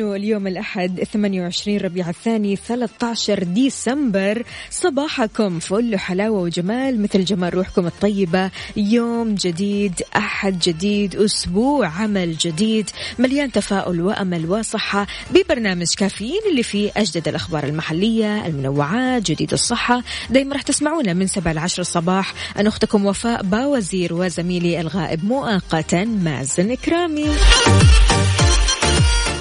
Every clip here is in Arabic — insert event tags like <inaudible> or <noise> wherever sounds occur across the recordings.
انه اليوم الأحد 28 ربيع الثاني 13 ديسمبر. صباحكم فل حلاوه وجمال مثل جمال روحكم الطيبة. يوم جديد أحد جديد أسبوع عمل جديد مليان تفاؤل وأمل وصحة. ببرنامج كافيين اللي فيه أجدد الأخبار المحلية المنوعات جديد الصحة. دايما راح تسمعونا من 7 ل 10 الصباح. أنا أختكم وفاء باوزير وزميلي الغائب مؤقتا مازن كرامي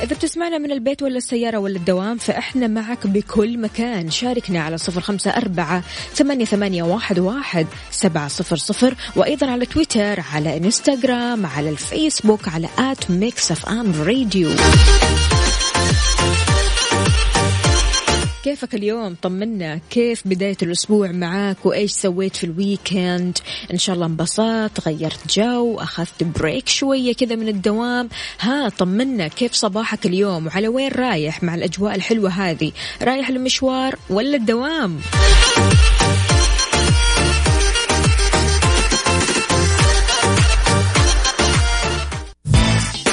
إذا بتسمعنا من البيت ولا السيارة ولا الدوام فإحنا معك بكل مكان. شاركنا على صفر خمسة أربعة ثمانية, ثمانية واحد, واحد سبعة صفر صفر وأيضا على تويتر على إنستغرام على الفيسبوك على at Mix FM Radio. كيفك اليوم؟ طمنا. كيف بداية الأسبوع معاك؟ وإيش سويت في ال weekend؟ إن شاء الله انبسطت غيرت جو أخذت break شوية كذا من الدوام. ها طمنا. كيف صباحك اليوم؟ وعلى وين رايح مع الأجواء الحلوة هذه؟ رايح المشوار ولا الدوام؟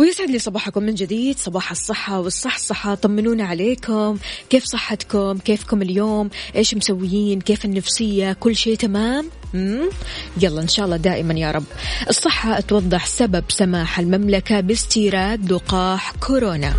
ويسعد لي صباحكم من جديد صباح الصحة والصحصحة طمنونا عليكم. كيف صحتكم؟ كيفكم اليوم؟ إيش مسويين؟ كيف النفسية؟ كل شيء تمام؟ يلا إن شاء الله دائما يا رب. الصحة توضح سبب سماح المملكة باستيراد لقاح كورونا.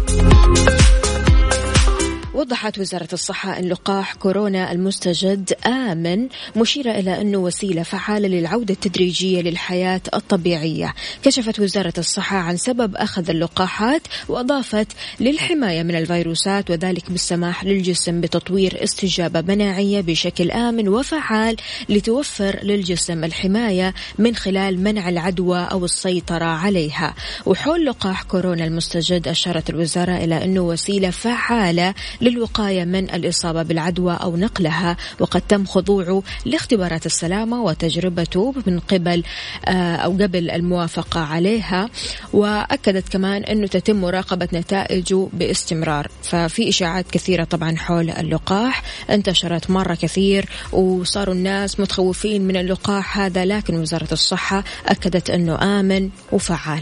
وضحت وزارة الصحة أن لقاح كورونا المستجد آمن مشيرة إلى أنه وسيلة فعالة للعودة التدريجية للحياة الطبيعية. كشفت وزارة الصحة عن سبب أخذ اللقاحات وأضافت للحماية من الفيروسات وذلك بالسماح للجسم بتطوير استجابة مناعية بشكل آمن وفعال لتوفر للجسم الحماية من خلال منع العدوى أو السيطرة عليها. وحول لقاح كورونا المستجد أشارت الوزارة إلى أنه وسيلة فعالة للوقاية من الإصابة بالعدوى أو نقلها وقد تم خضوعه لاختبارات السلامة وتجربته من قبل آه، أو قبل الموافقة عليها. وأكدت كمان أنه تتم مراقبة نتائجه باستمرار. ففي إشاعات كثيرة طبعا حول اللقاح انتشرت مرة كثير وصاروا الناس متخوفين من اللقاح هذا لكن وزارة الصحة أكدت أنه آمن وفعال.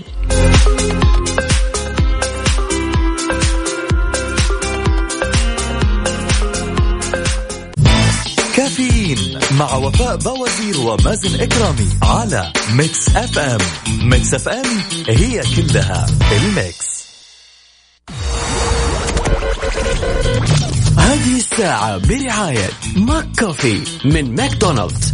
كافيين مع وفاء بوازير ومازن إكرامي على Mix FM. Mix FM هي كلها ال mix. هذه الساعة برعاية McCoffee من ماكدونالدز.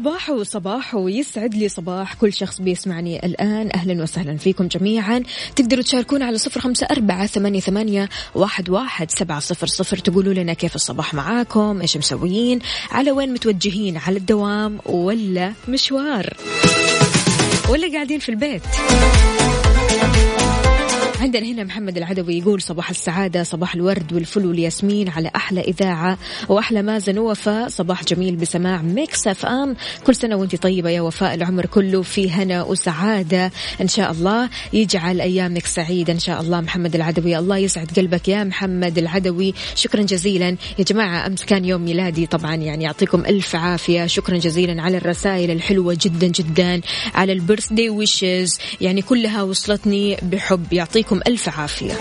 صباحو صباحو يسعد لي صباح كل شخص بيسمعني الآن. أهلا وسهلا فيكم جميعا. تقدروا تشاركونا على صفر خمسة أربعة ثمانية, ثمانية واحد, واحد سبعة صفر صفر. تقولوا لنا كيف الصباح معاكم إيش مسويين على وين متوجهين على الدوام ولا مشوار ولا قاعدين في البيت. عندنا هنا محمد العدوي يقول صباح السعادة صباح الورد والفل والياسمين على أحلى إذاعة وأحلى مازن ووفاء. صباح جميل بسماع Mix FM. كل سنة وأنت طيبة يا وفاء العمر كله في هنا وسعادة. إن شاء الله يجعل أيامك سعيدة. إن شاء الله محمد العدوي الله يسعد قلبك يا محمد العدوي. شكرا جزيلا. يا جماعة أمس كان يوم ميلادي طبعا يعني يعطيكم ألف عافية. شكرا جزيلا على الرسائل الحلوة جدا جدا على ال birthday wishes يعني كلها وصلتني بحب. يعطيكم ألف عافية.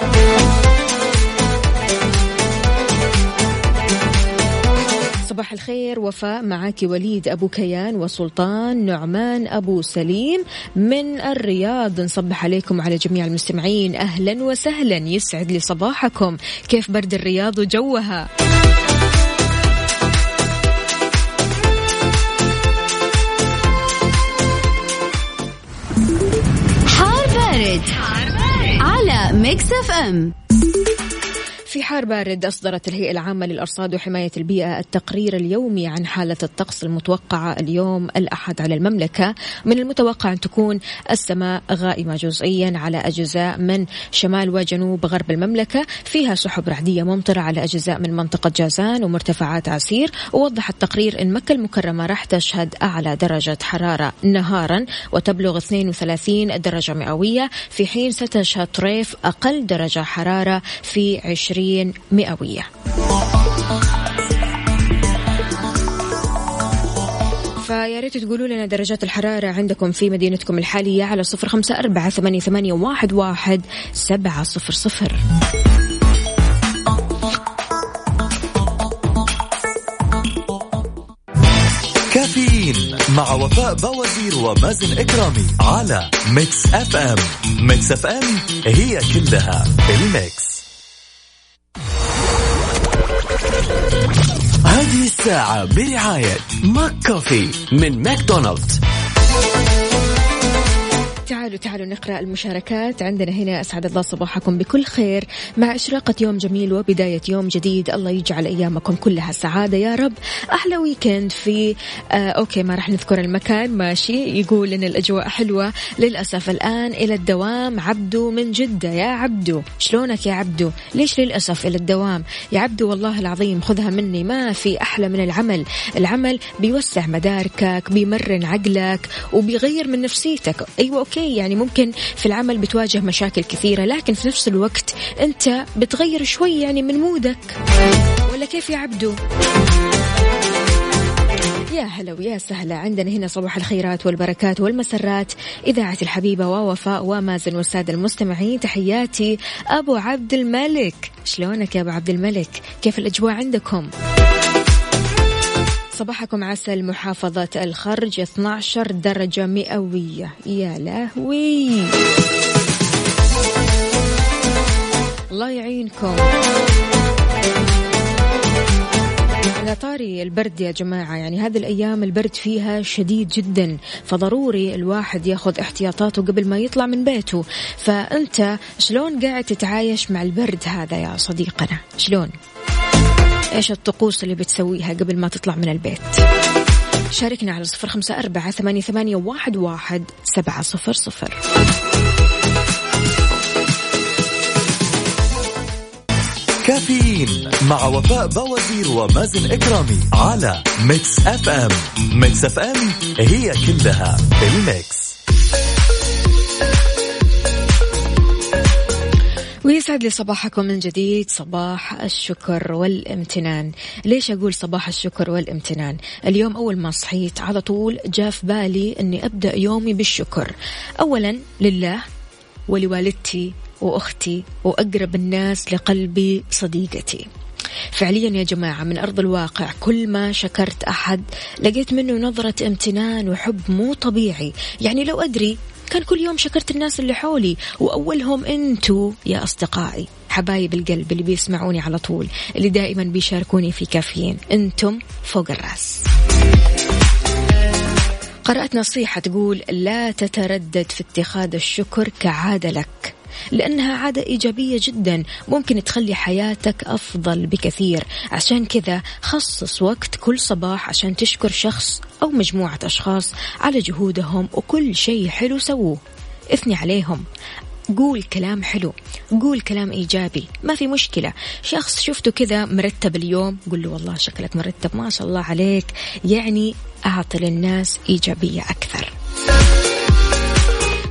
صباح الخير وفاء معك وليد أبو كيان وسلطان نعمان أبو سليم من الرياض. نصبح عليكم على جميع المستمعين. أهلا وسهلا. يسعد لي صباحكم. كيف برد الرياض وجوها؟ Mix FM في حار بارد أصدرت الهيئة العامة للأرصاد وحماية البيئة التقرير اليومي عن حالة الطقس المتوقعة اليوم الأحد على المملكة. من المتوقع أن تكون السماء غائمة جزئيا على أجزاء من شمال وجنوب غرب المملكة. فيها سحب رعدية ممطرة على أجزاء من منطقة جازان ومرتفعات عسير. ووضح التقرير أن مكة المكرمة راح تشهد أعلى درجة حرارة نهارا وتبلغ 32 درجة مئوية. في حين ستشهد طريف أقل درجة حرارة في 20 وعشرين مئوية. فيا ريت تقولوا لنا درجات الحرارة عندكم في مدينتكم الحالية على صفر خمسة أربعة ثمانية, ثمانية واحد, واحد سبعة صفر صفر. كافيين مع وفاء بوازير ومازن إكرامي على Mix FM. Mix FM هي كلها ال mix. هذه الساعة برعاية McCoffee من ماكدونالدز. تعالوا تعالوا نقرأ المشاركات. عندنا هنا أسعد الله صباحكم بكل خير. مع إشراقة يوم جميل وبداية يوم جديد الله يجعل أيامكم كلها سعادة. يا رب أحلى weekend في آه okay ما راح نذكر المكان ماشي. يقول إن الأجواء حلوة. للأسف الآن إلى الدوام عبدو من جدة. يا عبدو شلونك يا عبدو؟ ليش للأسف إلى الدوام؟ يا عبدو والله العظيم خذها مني. ما في أحلى من العمل. العمل بيوسع مداركك بيمرن عقلك وبيغير من نفسيتك. أيوة أوكي يعني ممكن في العمل بتواجه مشاكل كثيرة لكن في نفس الوقت أنت بتغير شوي يعني من مودك. ولا كيف يا عبدو؟ يا هلا ويا سهلا. عندنا هنا صباح الخيرات والبركات والمسرات. إذاعة الحبيبة ووفاء ومازن والسادة المستمعين تحياتي أبو عبد الملك. شلونك يا أبو عبد الملك؟ كيف الأجواء عندكم؟ صباحكم عسل محافظة الخرج 12 درجة مئوية. يا لهوي! الله يعينكم. على طاري البرد يا جماعة يعني هذه الأيام البرد فيها شديد جدا فضروري الواحد ياخذ احتياطاته قبل ما يطلع من بيته. فأنت شلون قاعد تتعايش مع البرد هذا يا صديقنا؟ شلون؟ إيش الطقوس اللي بتسويها قبل ما تطلع من البيت. شاركنا على صفر خمسة أربعة ثمانية, ثمانية واحد, واحد سبعة صفر صفر. كافيين مع وفاء بوازير ومازن إكرامي على Mix FM Mix FM هي كلها الميكس. ويسعد لي صباحكم من جديد صباح الشكر والامتنان. ليش أقول صباح الشكر والامتنان؟ اليوم أول ما صحيت على طول جاء في بالي أني أبدأ يومي بالشكر. أولا لله ولوالدتي وأختي وأقرب الناس لقلبي صديقتي. فعليا يا جماعة من أرض الواقع كل ما شكرت أحد لقيت منه نظرة امتنان وحب مو طبيعي. يعني لو أدري كان كل يوم شكرت الناس اللي حولي وأولهم أنتوا يا أصدقائي حبايب القلب اللي بيسمعوني على طول اللي دائما بيشاركوني في كافيين أنتم فوق الرأس. قرأت نصيحة تقول لا تتردد في اتخاذ الشكر كعادة لك لأنها عادة إيجابية جدا ممكن تخلي حياتك أفضل بكثير عشان كذا خصص وقت كل صباح عشان تشكر شخص أو مجموعة أشخاص على جهودهم وكل شيء حلو سووه. اثني عليهم. قول كلام حلو. قول كلام إيجابي. ما في مشكلة. شخص شفته كذا مرتب اليوم قل له والله شكلك مرتب ما شاء الله عليك. يعني أعطي للناس إيجابية أكثر.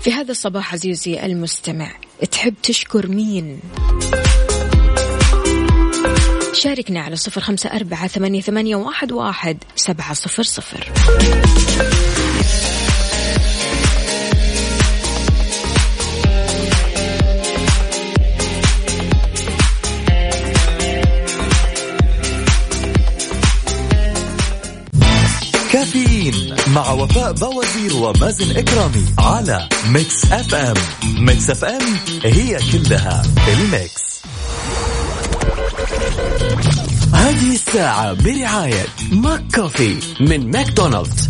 في هذا الصباح عزيزي المستمع تحب تشكر مين؟ شاركنا على صفر خمسة أربعة ثمانية, ثمانية واحد, واحد سبعة صفر صفر. كافيين مع وفاء بوازير ومازن إكرامي على Mix FM. Mix FM هي كلها ال mix. هذه الساعة برعاية McCoffee من ماكدونالدز.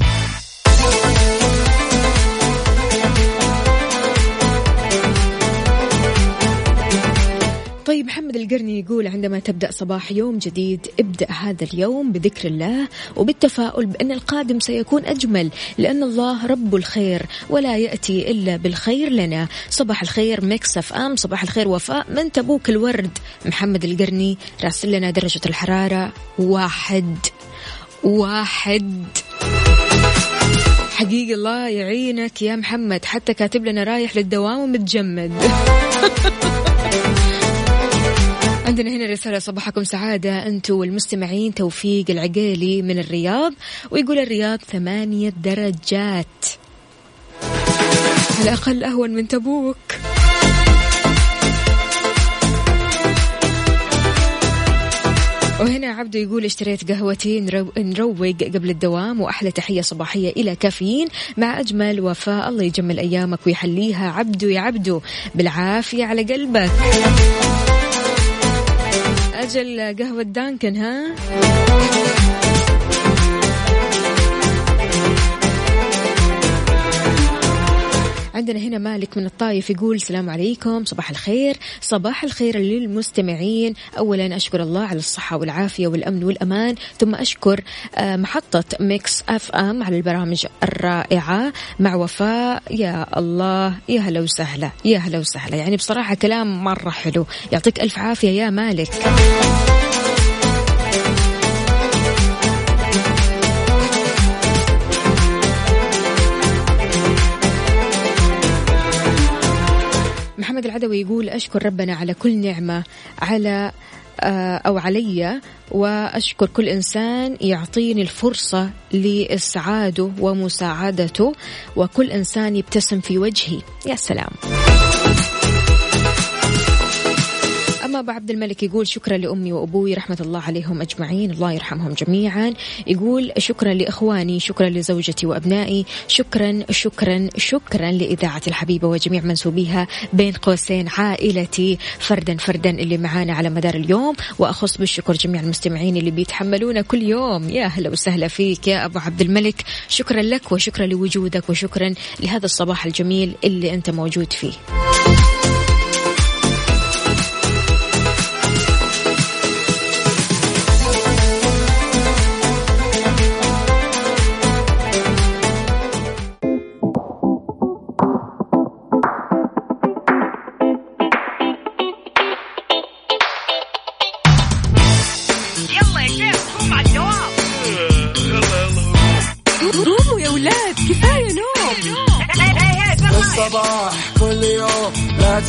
طيب محمد القرني يقول عندما تبدأ صباح يوم جديد ابدأ هذا اليوم بذكر الله وبالتفاؤل بأن القادم سيكون أجمل لأن الله رب الخير ولا يأتي إلا بالخير لنا. صباح الخير مكسف أم صباح الخير وفاء من تبوك الورد. محمد القرني راسل لنا درجة الحرارة واحد واحد. حقيقي الله يعينك يا محمد حتى كاتب لنا رايح للدوام ومتجمد. <laughs> عندنا هنا رسالة صباحكم سعادة. أنتم والمستمعين توفيق العقيلي من الرياض ويقول الرياض ثمانية درجات. على الأقل أهون من تبوك. وهنا عبدو يقول اشتريت قهوتي نروق قبل الدوام وأحلى تحية صباحية إلى كافيين. مع أجمل وفاء الله يجمل أيامك ويحليها. عبدو يا عبدو بالعافية على قلبك. أجل قهوة دانكن ها؟ عندنا هنا مالك من الطايف يقول السلام عليكم صباح الخير. صباح الخير للمستمعين. أولا أشكر الله على الصحة والعافية والأمن والأمان ثم أشكر آه، محطة Mix FM على البرامج الرائعة. مع وفاء يا الله يا هلا وسهلا يا هلا وسهلا. يعني بصراحة كلام مرة حلو. يعطيك ألف عافية يا مالك. محمد العدوي يقول أشكر ربنا على كل نعمة على آه، أو علي وأشكر كل إنسان يعطيني الفرصة لإسعاده ومساعدته وكل إنسان يبتسم في وجهي. يا سلام. أما أبو عبد الملك يقول شكرا لأمي وأبوي رحمة الله عليهم أجمعين الله يرحمهم جميعا. يقول شكرا لإخواني شكرا لزوجتي وأبنائي شكرا شكرا شكرا لإذاعة الحبيبة وجميع منسوبيها بين قوسين عائلتي. فردا فردا اللي معانا على مدار اليوم. وأخص بالشكر جميع المستمعين اللي بيتحملونا كل يوم. يا هلا وسهلا فيك يا أبو عبد الملك. شكرا لك وشكرا لوجودك وشكرا لهذا الصباح الجميل اللي أنت موجود فيه.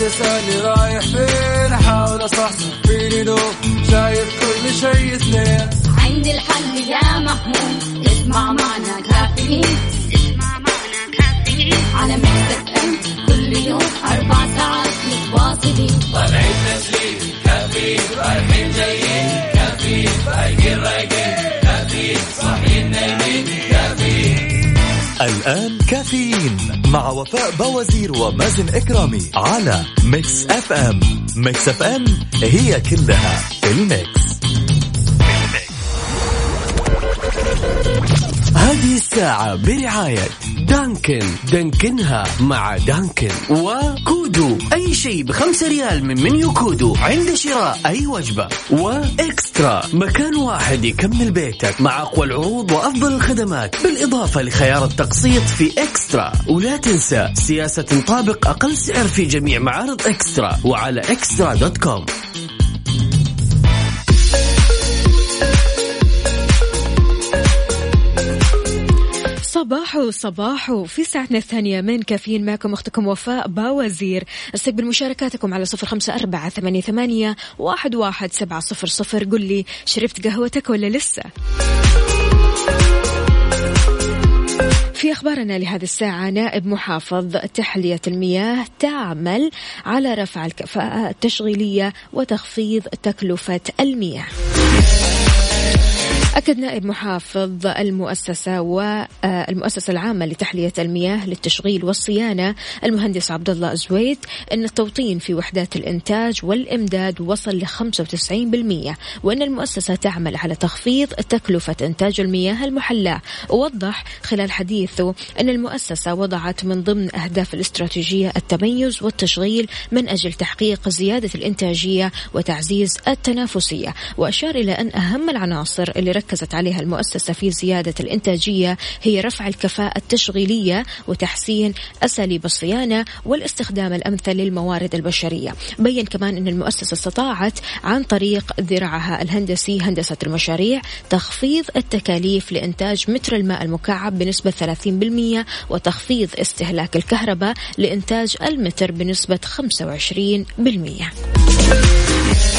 تسألني رايح فين أحاول أصحصح فيني لو شايف كل شيء اثنين. عندي الحل يا محمود اسمع معنا كافيين. اسمع معنا كافيين. على مكتب ام كل يوم. الآن كافيين مع وفاء بوازير ومازن إكرامي على Mix FM Mix FM هي كلها ال mix. هذه الساعة برعاية دانكن. دانكنها مع دانكن. وكودو. أي شيء بخمسة ريال من منيو كودو. عند شراء أي وجبة. و eXtra. مكان واحد يكمل بيتك مع أقوى العروض وأفضل الخدمات. بالإضافة لخيار التقسيط في eXtra. ولا تنسى سياسة تطابق أقل سعر في جميع معارض eXtra. وعلى eXtra dot com. صباحو صباحو في ساعتنا الثانية من كافيين معكم أختكم وفاء باوزير. استقبل مشاركاتكم على صفر خمسة أربعة ثمانية, ثمانية واحد, واحد سبعة صفر صفر. قل لي شربت قهوتك ولا لسه؟ في أخبارنا لهذه الساعة نائب محافظ تحلية المياه تعمل على رفع الكفاءة التشغيلية وتخفيض تكلفة المياه. أكد نائب محافظ المؤسسة والمؤسسة العامة لتحلية المياه للتشغيل والصيانة المهندس عبد الله زويد أن التوطين في وحدات الإنتاج والإمداد وصل ل 95% وأن المؤسسة تعمل على تخفيض تكلفة إنتاج المياه المحلاة ووضح خلال حديثه أن المؤسسة وضعت من ضمن أهداف الاستراتيجية التميز والتشغيل من أجل تحقيق زيادة الإنتاجية وتعزيز التنافسية. وأشار إلى أن أهم العناصر اللي ركزت عليها المؤسسة في زيادة الإنتاجية هي رفع الكفاءة التشغيلية وتحسين أساليب الصيانة والاستخدام الأمثل للموارد البشرية. بين كمان أن المؤسسة استطاعت عن طريق ذراعها الهندسي هندسة المشاريع تخفيض التكاليف لإنتاج متر الماء المكعب بنسبة 30% وتخفيض استهلاك الكهرباء لإنتاج المتر بنسبة 25%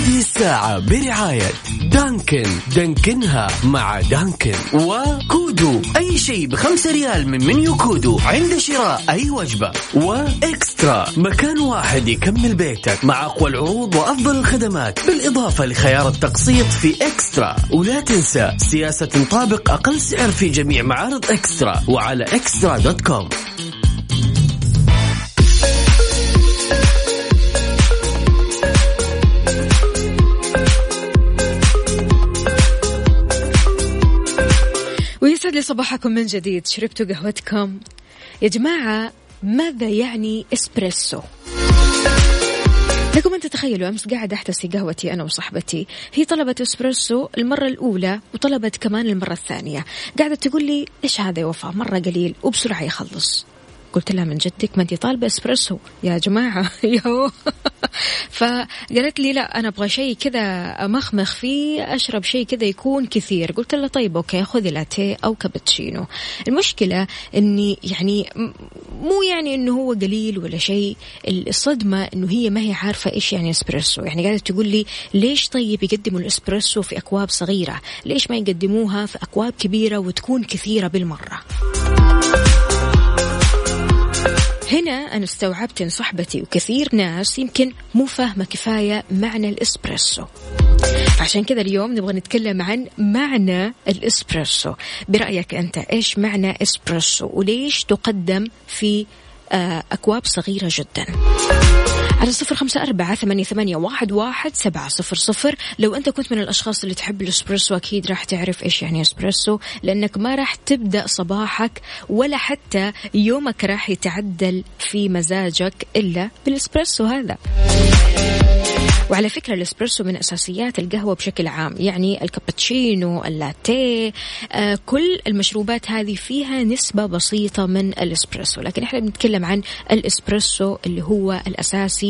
هذه الساعة برعاية دانكن. دانكنها مع دانكن. وكودو. أي شيء بخمسة ريال من منيو كودو. عند شراء أي وجبة. و eXtra. مكان واحد يكمل بيتك مع أقوى العروض وأفضل الخدمات. بالإضافة لخيار التقسيط في eXtra. ولا تنسى سياسة تطابق أقل سعر في جميع معارض eXtra. وعلى eXtra dot com. لي صباحكم من جديد. شربتوا قهوتكم. يا جماعة ماذا يعني إسبريسو؟ لكم أن تتخيلوا أمس قاعدة أحتسي قهوتي أنا وصاحبتي. هي طلبت إسبريسو المرة الأولى وطلبت كمان المرة الثانية. قاعدة تقول لي إيش هذا يا وفاء؟ مرة قليل وبسرعة يخلص. قلت لها من جدك ما انت طالبة إسبريسو. يا جماعة <laughs> يو. فقالت لي لا أنا أبغى شيء كذا امخمخ فيه أشرب شيء كذا يكون كثير. قلت لها طيب okay خذي لاتيه أو كابتشينو. المشكلة إني يعني مو يعني إنه هو قليل ولا شيء. الصدمة إنه هي ما هي عارفة إيش يعني إسبريسو. يعني قاعدة تقول لي ليش طيب يقدموا الإسبريسو في أكواب صغيرة؟ ليش ما يقدموها في أكواب كبيرة وتكون كثيرة بالمرة؟ هنا أنا استوعبت إن صحبتي وكثير ناس يمكن مو فاهمة كفاية معنى الإسبريسو. عشان كذا اليوم نبغى نتكلم عن معنى الإسبريسو. برأيك أنت إيش معنى إسبريسو وليش تقدم في آه، أكواب صغيرة جدا؟ على صفر خمسة أربعة ثمانية, ثمانية واحد, واحد سبعة صفر صفر. لو أنت كنت من الأشخاص اللي تحب الإسبريسو أكيد راح تعرف إيش يعني إسبريسو لأنك ما راح تبدأ صباحك ولا حتى يومك راح يتعدل في مزاجك إلا بالإسبريسو هذا. وعلى فكرة الإسبريسو من أساسيات القهوة بشكل عام يعني الكابتشينو اللاتيه آه كل المشروبات هذه فيها نسبة بسيطة من الإسبريسو. لكن إحنا بنتكلم عن الإسبريسو اللي هو الأساسي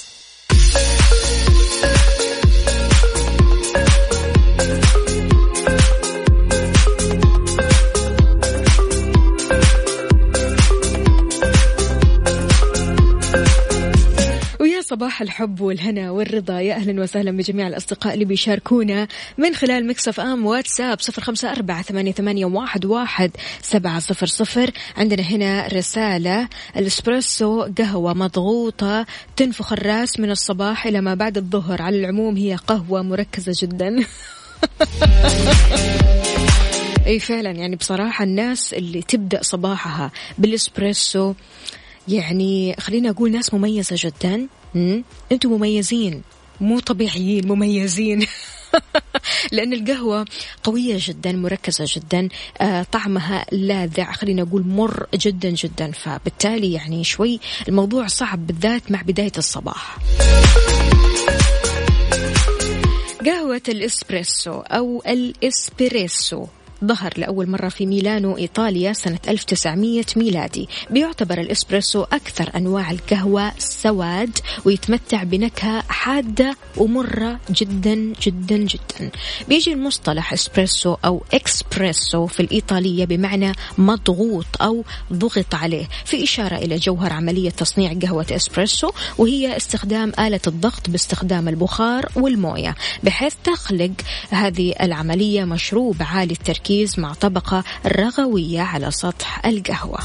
صباح الحب والهنا والرضا. يا أهلا وسهلا بجميع الأصدقاء اللي بيشاركونا من خلال Mix FM WhatsApp صفر خمسة أربعة ثمانية, ثمانية واحد, واحد سبعة صفر صفر. عندنا هنا رسالة الإسبريسو قهوة مضغوطة تنفخ الرأس من الصباح إلى ما بعد الظهر. على العموم هي قهوة مركزة جدا. <laughs> أي فعلا يعني بصراحة الناس اللي تبدأ صباحها بالإسبريسو يعني خلينا أقول ناس مميزة جدا أنتم مميزين مو طبيعيين مميزين. <laughs> لأن القهوة قوية جدا مركزة جدا آه طعمها لاذع خلينا نقول مر جدا جدا. فبالتالي يعني شوي الموضوع صعب بالذات مع بداية الصباح. قهوة الإسبريسو أو الإسبريسو. ظهر لأول مرة في ميلانو إيطاليا سنة 1900 ميلادي. بيعتبر الإسبريسو أكثر أنواع القهوة سواد ويتمتع بنكهة حادة ومرة جدا جدا جدا. بيجي المصطلح إسبريسو أو إكسبريسو في الإيطالية بمعنى مضغوط أو ضغط عليه. في إشارة إلى جوهر عملية تصنيع قهوة إسبريسو وهي استخدام آلة الضغط باستخدام البخار والموية بحيث تخلق هذه العملية مشروب عالي التركيز التركيز مع طبقة رغوية على سطح القهوة.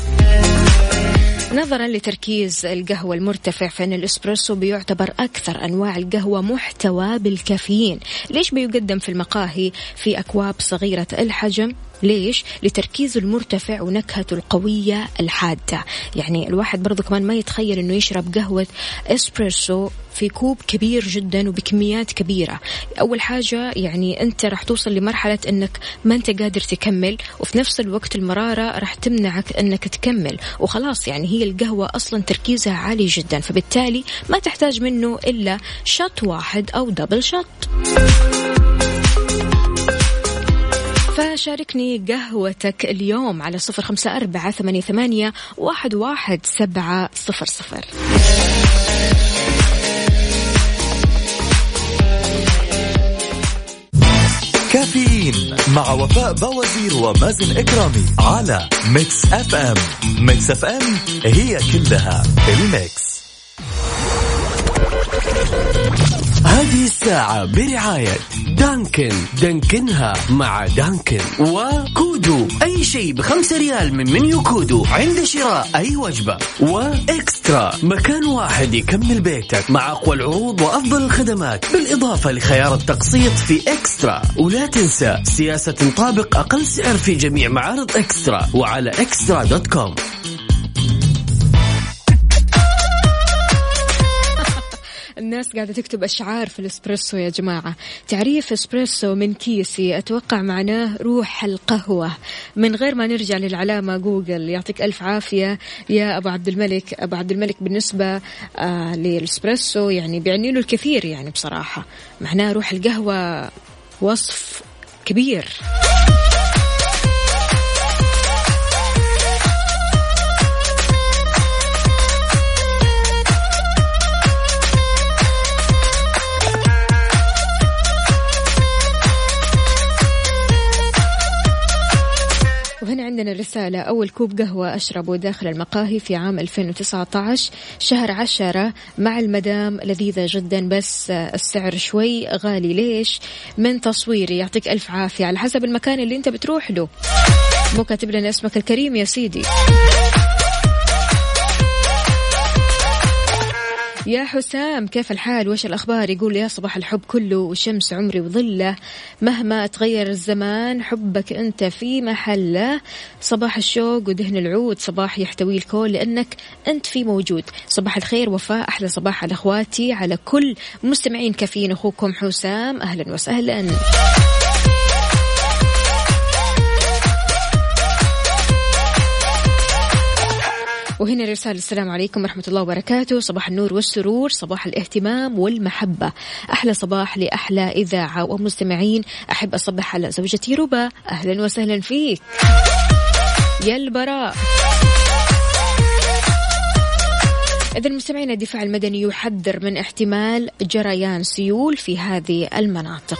نظرا لتركيز القهوة المرتفع فإن الإسبريسو بيعتبر أكثر أنواع القهوة محتوى بالكافيين. ليش بيقدم في المقاهي في أكواب صغيرة الحجم؟ ليش؟ لتركيزه المرتفع ونكهته القوية الحادة. يعني الواحد برضو كمان ما يتخيل أنه يشرب قهوة إسبريسو في كوب كبير جدا وبكميات كبيرة. أول حاجة يعني أنت راح توصل لمرحلة أنك ما أنت قادر تكمل وفي نفس الوقت المرارة راح تمنعك أنك تكمل. وخلاص يعني هي القهوة أصلا تركيزها عالي جدا فبالتالي ما تحتاج منه إلا shot واحد أو double shot فشاركني قهوتك اليوم على صفر خمسة أربعة ثمانية, ثمانية واحد, واحد سبعة صفر صفر. كافيين مع وفاء بوازير ومازن إكرامي على Mix FM. Mix FM هي كلها ال mix. هذه الساعة برعاية Dunkin. دانكنها مع Dunkin. و Kudu. أي شيء بخمسة ريال من menu Kudu. عند شراء أي وجبة. و eXtra. مكان واحد يكمل بيتك مع أقوى العروض وأفضل الخدمات. بالإضافة لخيار التقسيط في eXtra. ولا تنسى سياسة تطابق أقل سعر في جميع معارض eXtra. وعلى eXtra dot com. الناس قاعدة تكتب أشعار في الإسبريسو يا جماعة. تعريف إسبريسو من كيسي أتوقع معناه روح القهوة. من غير ما نرجع للعلامة جوجل يعطيك ألف عافية يا أبو عبد الملك. أبو عبد الملك بالنسبة آه للإسبريسو يعني بيعني له الكثير يعني بصراحة. معناه روح القهوة وصف كبير. عندنا رسالة أول كوب قهوة أشربه داخل المقاهي في عام 2019 شهر عشرة مع المدام لذيذة جدا بس السعر شوي غالي. ليش؟ من تصويري. يعطيك ألف عافية. على حسب المكان اللي أنت بتروح له. مو كاتب لنا اسمك الكريم يا سيدي. يا حسام كيف الحال؟ وش الأخبار؟ يقول يا صباح الحب كله وشمس عمري وظله. مهما تغير الزمان حبك أنت في محله. صباح الشوق ودهن العود صباح يحتوي الكل لأنك أنت في موجود. صباح الخير وفاء أحلى صباح على أخواتي على كل مستمعين كافيين أخوكم حسام. أهلا وسهلا. وهنا رسالة السلام عليكم ورحمة الله وبركاته. صباح النور والسرور صباح الاهتمام والمحبة. أحلى صباح لأحلى إذاعة ومستمعين. أحب أصبح على زوجتي ربا أهلا وسهلا فيك. يا البراء. إذا المستمعين الدفاع المدني يحذر من احتمال جريان سيول في هذه المناطق.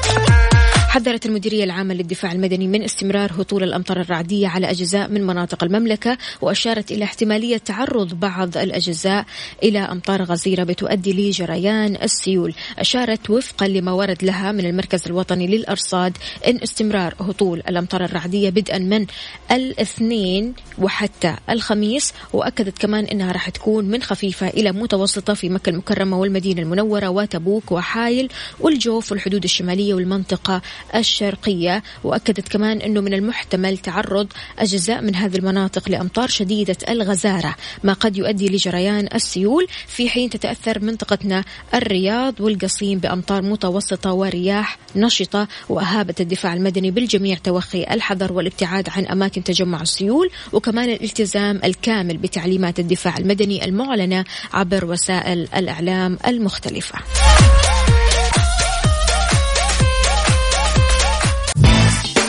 حذرت المديرية العامة للدفاع المدني من استمرار هطول الأمطار الرعدية على أجزاء من مناطق المملكة وأشارت إلى احتمالية تعرض بعض الأجزاء إلى أمطار غزيرة بتؤدي لجريان السيول. أشارت وفقا لما ورد لها من المركز الوطني للأرصاد أن استمرار هطول الأمطار الرعدية بدءا من الاثنين وحتى الخميس وأكدت كمان أنها راح تكون من خفيفة إلى متوسطة في مكة المكرمة والمدينة المنورة وتبوك وحايل والجوف والحدود الشمالية والمنطقة الشرقية وأكدت كمان أنه من المحتمل تعرض أجزاء من هذه المناطق لأمطار شديدة الغزارة ما قد يؤدي لجريان السيول في حين تتأثر منطقتا الرياض والقصيم بأمطار متوسطة ورياح نشطة وأهابت الدفاع المدني بالجميع توخي الحذر والابتعاد عن أماكن تجمع السيول وكمان الالتزام الكامل بتعليمات الدفاع المدني المعلنة عبر وسائل الإعلام المختلفة.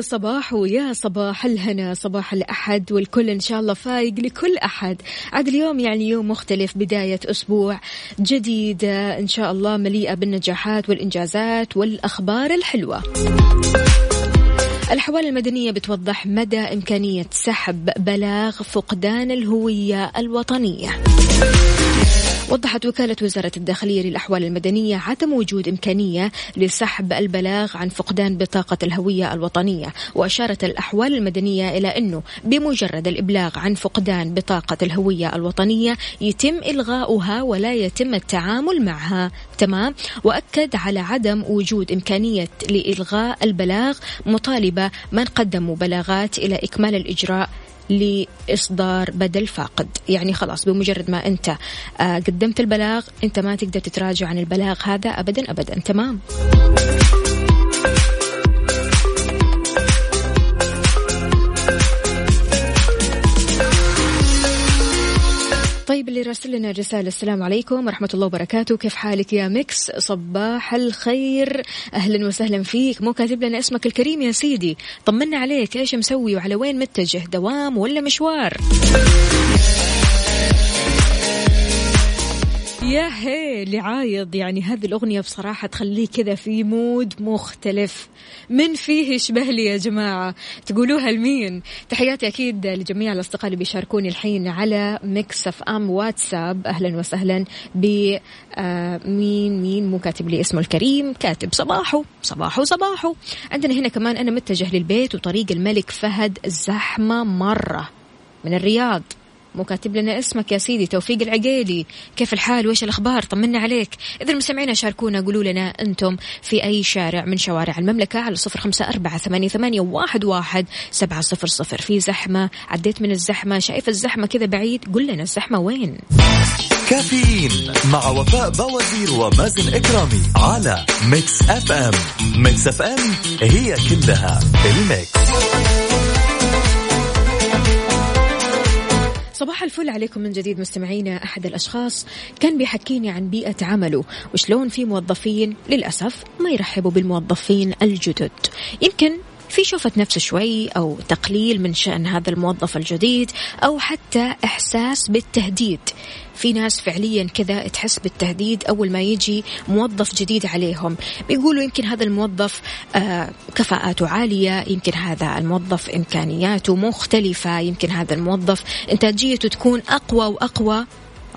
صباحو صباحو يا صباح الهنا صباح الأحد والكل إن شاء الله فايق لكل أحد. عاد اليوم يعني يوم مختلف بداية أسبوع جديدة إن شاء الله مليئة بالنجاحات والإنجازات والأخبار الحلوة. الحوالي المدنية بتوضح مدى إمكانية سحب بلاغ فقدان الهوية الوطنية. وضحت وكالة وزارة الداخلية للأحوال المدنية عدم وجود إمكانية لسحب البلاغ عن فقدان بطاقة الهوية الوطنية وأشارت الأحوال المدنية إلى أنه بمجرد الإبلاغ عن فقدان بطاقة الهوية الوطنية يتم إلغاؤها ولا يتم التعامل معها. تمام؟ وأكد على عدم وجود إمكانية لإلغاء البلاغ مطالبة من قدموا بلاغات إلى إكمال الإجراء لإصدار بدل فاقد. يعني خلاص بمجرد ما أنت آه، قدمت البلاغ أنت ما تقدر تتراجع عن البلاغ هذا أبدا أبدا. تمام. طيب اللي راسل لنا رسالة السلام عليكم ورحمة الله وبركاته. كيف حالك يا Mix صباح الخير. أهلا وسهلا فيك. مو كاتب لنا اسمك الكريم يا سيدي. طمنا عليك. إيش مسوي؟ وعلى وين متجه؟ دوام ولا مشوار؟ يا هي اللي عايض يعني هذه الأغنية بصراحة تخليه كذا في mood مختلف. من فيه يشبه لي يا جماعة. تقولوها لمين؟ تحياتي أكيد لجميع الأصدقاء اللي بيشاركوني الحين على Mix FM WhatsApp. أهلا وسهلا ب آه، مين مين؟ مو كاتب لي اسمه الكريم. كاتب صباحو صباحو صباحو. عندنا هنا كمان أنا متجه للبيت وطريق الملك فهد زحمة مرة من الرياض. مو كاتب لنا اسمك يا سيدي توفيق العقيلي. كيف الحال؟ وإيش الأخبار؟ طمنا عليك. اذا المستمعين شاركونا قولوا لنا أنتم في أي شارع من شوارع المملكة على صفر خمسة أربعة ثمانية, ثمانية واحد, واحد سبعة صفر صفر. في زحمة عديت من الزحمة شايف الزحمة كذا بعيد قول لنا الزحمة وين؟ كافيين مع وفاء بوازير ومازن إكرامي على Mix FM Mix FM هي كلها ال Mix. صباح الفل عليكم من جديد مستمعينا أحد الأشخاص. كان بيحكيني عن بيئة عمله وشلون في موظفين للأسف ما يرحبوا بالموظفين الجدد. يمكن في شوفة نفس شوي أو تقليل من شأن هذا الموظف الجديد أو حتى إحساس بالتهديد. في ناس فعليا كذا تحس بالتهديد أول ما يجي موظف جديد عليهم. بيقولوا يمكن هذا الموظف آه كفاءاته عالية يمكن هذا الموظف إمكانياته مختلفة يمكن هذا الموظف إنتاجيته تكون أقوى وأقوى.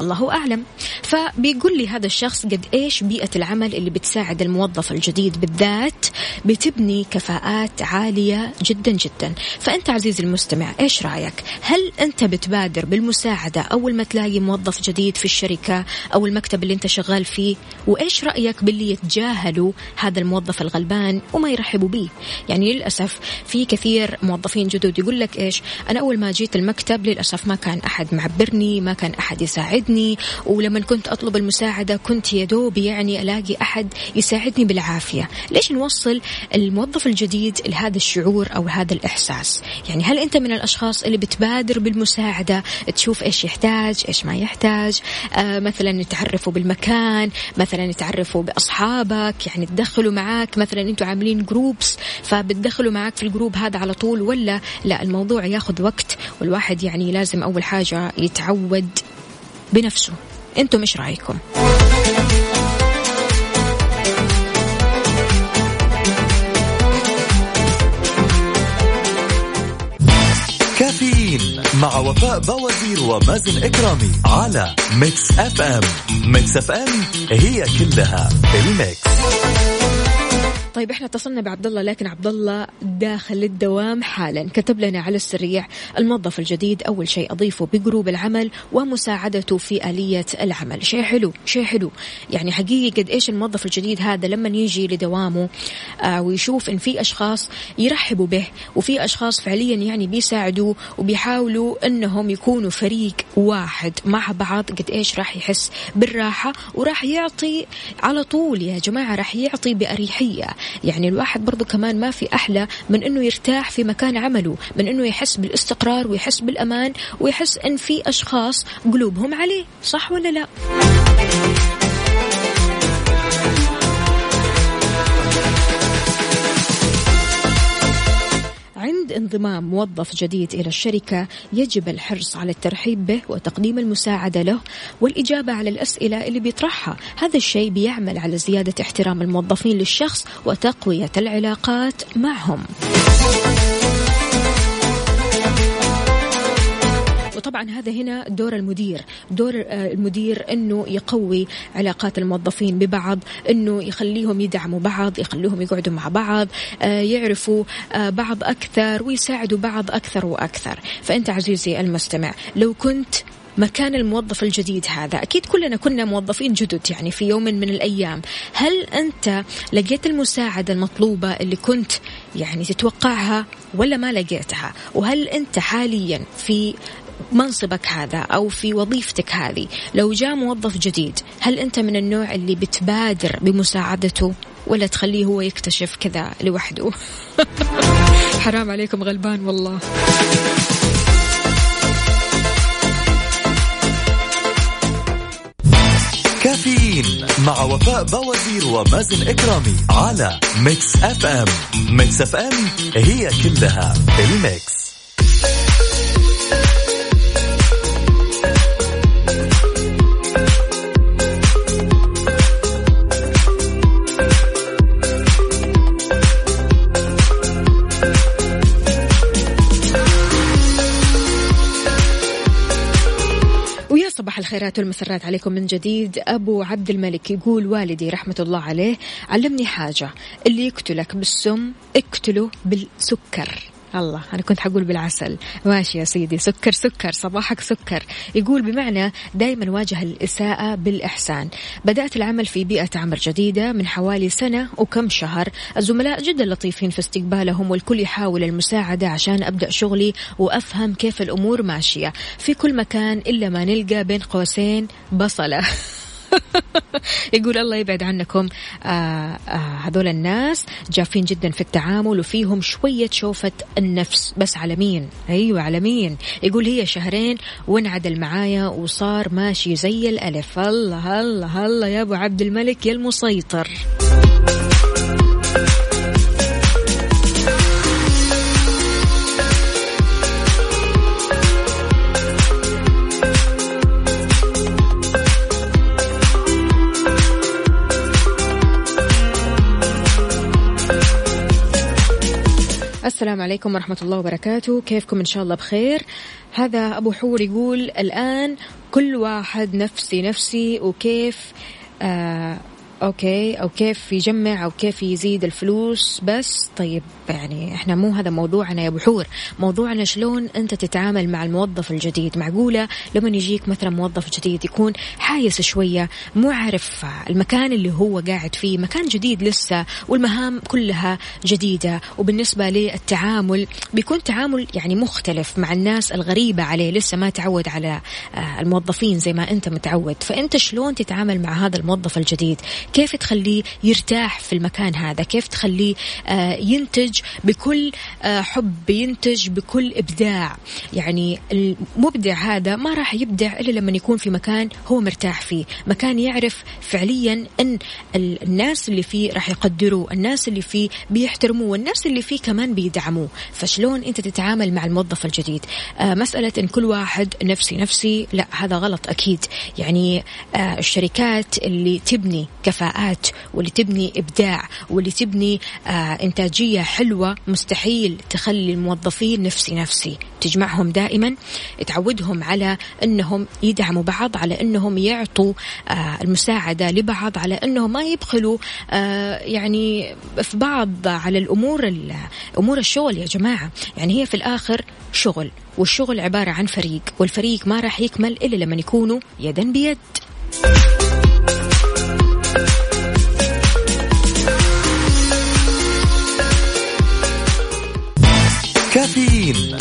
الله أعلم. فبيقول لي هذا الشخص قد إيش بيئة العمل اللي بتساعد الموظف الجديد بالذات بتبني كفاءات عالية جدا جدا. فأنت عزيزي المستمع إيش رأيك؟ هل أنت بتبادر بالمساعدة أول ما تلاقي موظف جديد في الشركة أو المكتب اللي أنت شغال فيه؟ وإيش رأيك باللي يتجاهلوا هذا الموظف الغلبان وما يرحبوا به يعني للأسف في كثير موظفين جدد يقول لك إيش أنا أول ما جيت المكتب للأسف ما كان أحد معبرني ما كان أحد يساعدني. يساعدني ولما كنت أطلب المساعدة كنت يا دوب يعني ألاقي أحد يساعدني بالعافية. ليش نوصل الموظف الجديد لهذا الشعور أو هذا الإحساس؟ يعني هل أنت من الأشخاص اللي بتبادر بالمساعدة؟ تشوف إيش يحتاج إيش ما يحتاج؟ آه مثلا تعرفوا بالمكان مثلا تعرفوا بأصحابك يعني تدخلوا معاك مثلا أنتوا عاملين groups فبتدخلوا معاك في ال group هذا على طول ولا لا؟ الموضوع ياخذ وقت والواحد يعني لازم أول حاجة يتعود بنفسه. أنتم إيش رأيكم؟ كافيين مع وفاء بوازير ومازن إكرامي على Mix FM Mix FM هي كلها ال Mix. طيب إحنا اتصلنا بعبد الله لكن عبد الله داخل الدوام حالا. كتب لنا على السريع الموظف الجديد أول شيء أضيفه ب group العمل ومساعدته في آلية العمل. شيء حلو شيء حلو. يعني حقيقي قد إيش الموظف الجديد هذا لما يجي لدوامه آه ويشوف إن في أشخاص يرحبوا به وفي أشخاص فعليا يعني بيساعدوه وبيحاولوا إنهم يكونوا فريق واحد مع بعض قد إيش راح يحس بالراحة وراح يعطي على طول يا جماعة راح يعطي بأريحية. يعني الواحد برضو كمان ما في أحلى من أنه يرتاح في مكان عمله من أنه يحس بالاستقرار ويحس بالأمان ويحس أن في أشخاص قلوبهم عليه صح ولا لا؟ عند انضمام موظف جديد إلى الشركة يجب الحرص على الترحيب به وتقديم المساعدة له والإجابة على الأسئلة اللي بيطرحها. هذا الشيء بيعمل على زيادة احترام الموظفين للشخص وتقوية العلاقات معهم. وطبعا هذا هنا دور المدير. دور آه، المدير إنه يقوي علاقات الموظفين ببعض إنه يخليهم يدعموا بعض يخليهم يقعدوا مع بعض آه، يعرفوا آه، بعض أكثر ويساعدوا بعض أكثر وأكثر. فأنت عزيزي المستمع لو كنت مكان الموظف الجديد هذا أكيد كلنا كنا موظفين جدد يعني في يوم من الأيام. هل أنت لقيت المساعدة المطلوبة اللي كنت يعني تتوقعها ولا ما لقيتها؟ وهل أنت حاليا في منصبك هذا أو في وظيفتك هذه. لو جاء موظف جديد هل أنت من النوع اللي بتبادر بمساعدته ولا تخليه هو يكتشف كذا لوحده؟ <laughs> حرام عليكم غلبان والله. كافيين مع وفاء بوازير ومازن إكرامي على Mix FM Mix FM هي كلها ال Mix. الخيرات والمسرات عليكم من جديد. أبو عبد الملك يقول والدي رحمة الله عليه علمني حاجة اللي يقتلك بالسم اقتله بالسكر. الله أنا كنت حقول بالعسل. ماشي يا سيدي سكر سكر صباحك سكر. يقول بمعنى دائما واجه الإساءة بالإحسان. بدأت العمل في بيئة عمل جديدة من حوالي سنة وكم شهر. الزملاء جدا لطيفين في استقبالهم والكل يحاول المساعدة عشان أبدأ شغلي وأفهم كيف الأمور ماشية. في كل مكان إلا ما نلقى بين قوسين بصلة. <laughs> <laughs> يقول الله يبعد عنكم. آه آه هذول الناس جافين جدا في التعامل وفيهم شوية شوفة النفس. بس على مين؟ أيوة على مين؟ يقول هي شهرين وانعدل معايا وصار ماشي زي الألف. الله الله الله يا أبو عبد الملك يا المسيطر. السلام عليكم ورحمة الله وبركاته. كيفكم إن شاء الله بخير؟ هذا أبو حور يقول الآن كل واحد نفسي نفسي وكيف آه أوكي أو كيف يجمع أو كيف يزيد الفلوس. بس طيب يعني إحنا مو هذا موضوعنا يا بحور موضوعنا شلون أنت تتعامل مع الموظف الجديد؟ معقولة لما يجيك مثلا موظف جديد يكون حايس شوية مو عارف المكان اللي هو قاعد فيه مكان جديد لسه والمهام كلها جديدة. وبالنسبة للتعامل بيكون تعامل يعني مختلف مع الناس الغريبة عليه. لسه ما تعود على آه، الموظفين زي ما أنت متعود. فأنت شلون تتعامل مع هذا الموظف الجديد؟ كيف تخليه يرتاح في المكان هذا؟ كيف تخليه آه، ينتج بكل آه، حب ينتج بكل إبداع؟ يعني المبدع هذا ما راح يبدع إلا لما يكون في مكان هو مرتاح فيه. مكان يعرف فعليا أن الناس اللي فيه راح يقدروه الناس اللي فيه بيحترموه والناس اللي فيه كمان بيدعموه. فشلون أنت تتعامل مع الموظف الجديد؟ آه، مسألة أن كل واحد نفسي نفسي لا هذا غلط أكيد. يعني الشركات اللي تبني كفاءة كفاءات واللي تبني إبداع واللي تبني آه إنتاجية حلوة مستحيل تخلي الموظفين نفسي نفسي. تجمعهم دائما تعودهم على أنهم يدعموا بعض على أنهم يعطوا آه المساعدة لبعض على أنهم ما يبخلوا آه يعني في بعض على الأمور أمور الشغل يا جماعة. يعني هي في الآخر شغل والشغل عبارة عن فريق والفريق ما راح يكمل إلا لما يكونوا يدا بيد.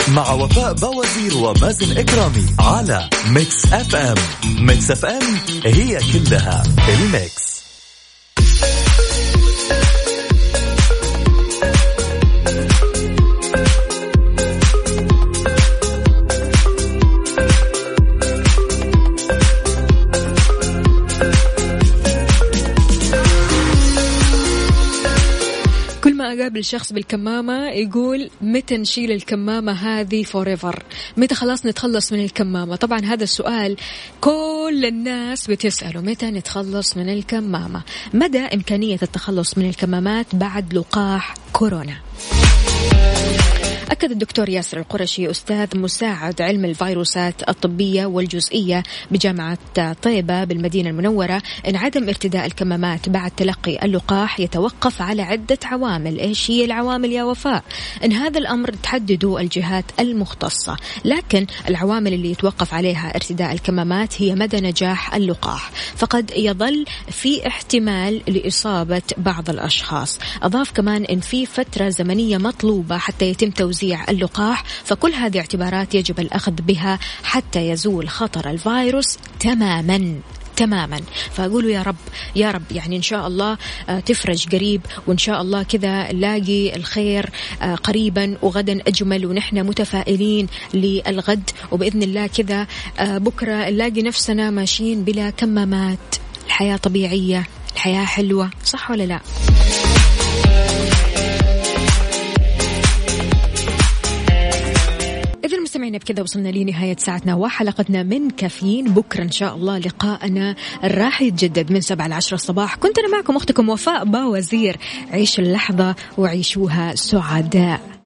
مع وفاء بوازير ومازن إكرامي على Mix FM Mix FM هي كلها ال Mix. اقابل شخص بالكمامة يقول متى نشيل الكمامة هذه forever متى خلاص نتخلص من الكمامة؟ طبعا هذا السؤال كل الناس بتسأله. متى نتخلص من الكمامة؟ مدى إمكانية التخلص من الكمامات بعد لقاح كورونا؟ أكد الدكتور ياسر القرشي أستاذ مساعد علم الفيروسات الطبية والجزئية بجامعة طيبة بالمدينة المنورة أن عدم ارتداء الكمامات بعد تلقي اللقاح يتوقف على عدة عوامل. إيش هي العوامل يا وفاء؟ أن هذا الأمر تحدده الجهات المختصة لكن العوامل اللي يتوقف عليها ارتداء الكمامات هي مدى نجاح اللقاح. فقد يظل في احتمال لإصابة بعض الأشخاص. أضاف كمان أن في فترة زمنية مطلوبة حتى يتم توزيع توزيع اللقاح فكل هذه اعتبارات يجب الأخذ بها حتى يزول خطر الفيروس تماما تماما. فأقولوا يا رب يا رب يعني إن شاء الله آه، تفرج قريب وإن شاء الله كذا نلاقي الخير آه، قريبا وغدا أجمل ونحن متفائلين للغد. وبإذن الله كذا آه، بكرة نلاقي نفسنا ماشيين بلا كمامات الحياة طبيعية الحياة حلوة صح ولا لا؟ مستمعينا بكذا وصلنا لنهاية ساعتنا وحلقتنا من كافيين. بكرة إن شاء الله لقاءنا راح يتجدد من سبعة لعشرة الصباح. كنت أنا معكم أختكم وفاء باوزير. عيش اللحظة وعيشوها سعداء.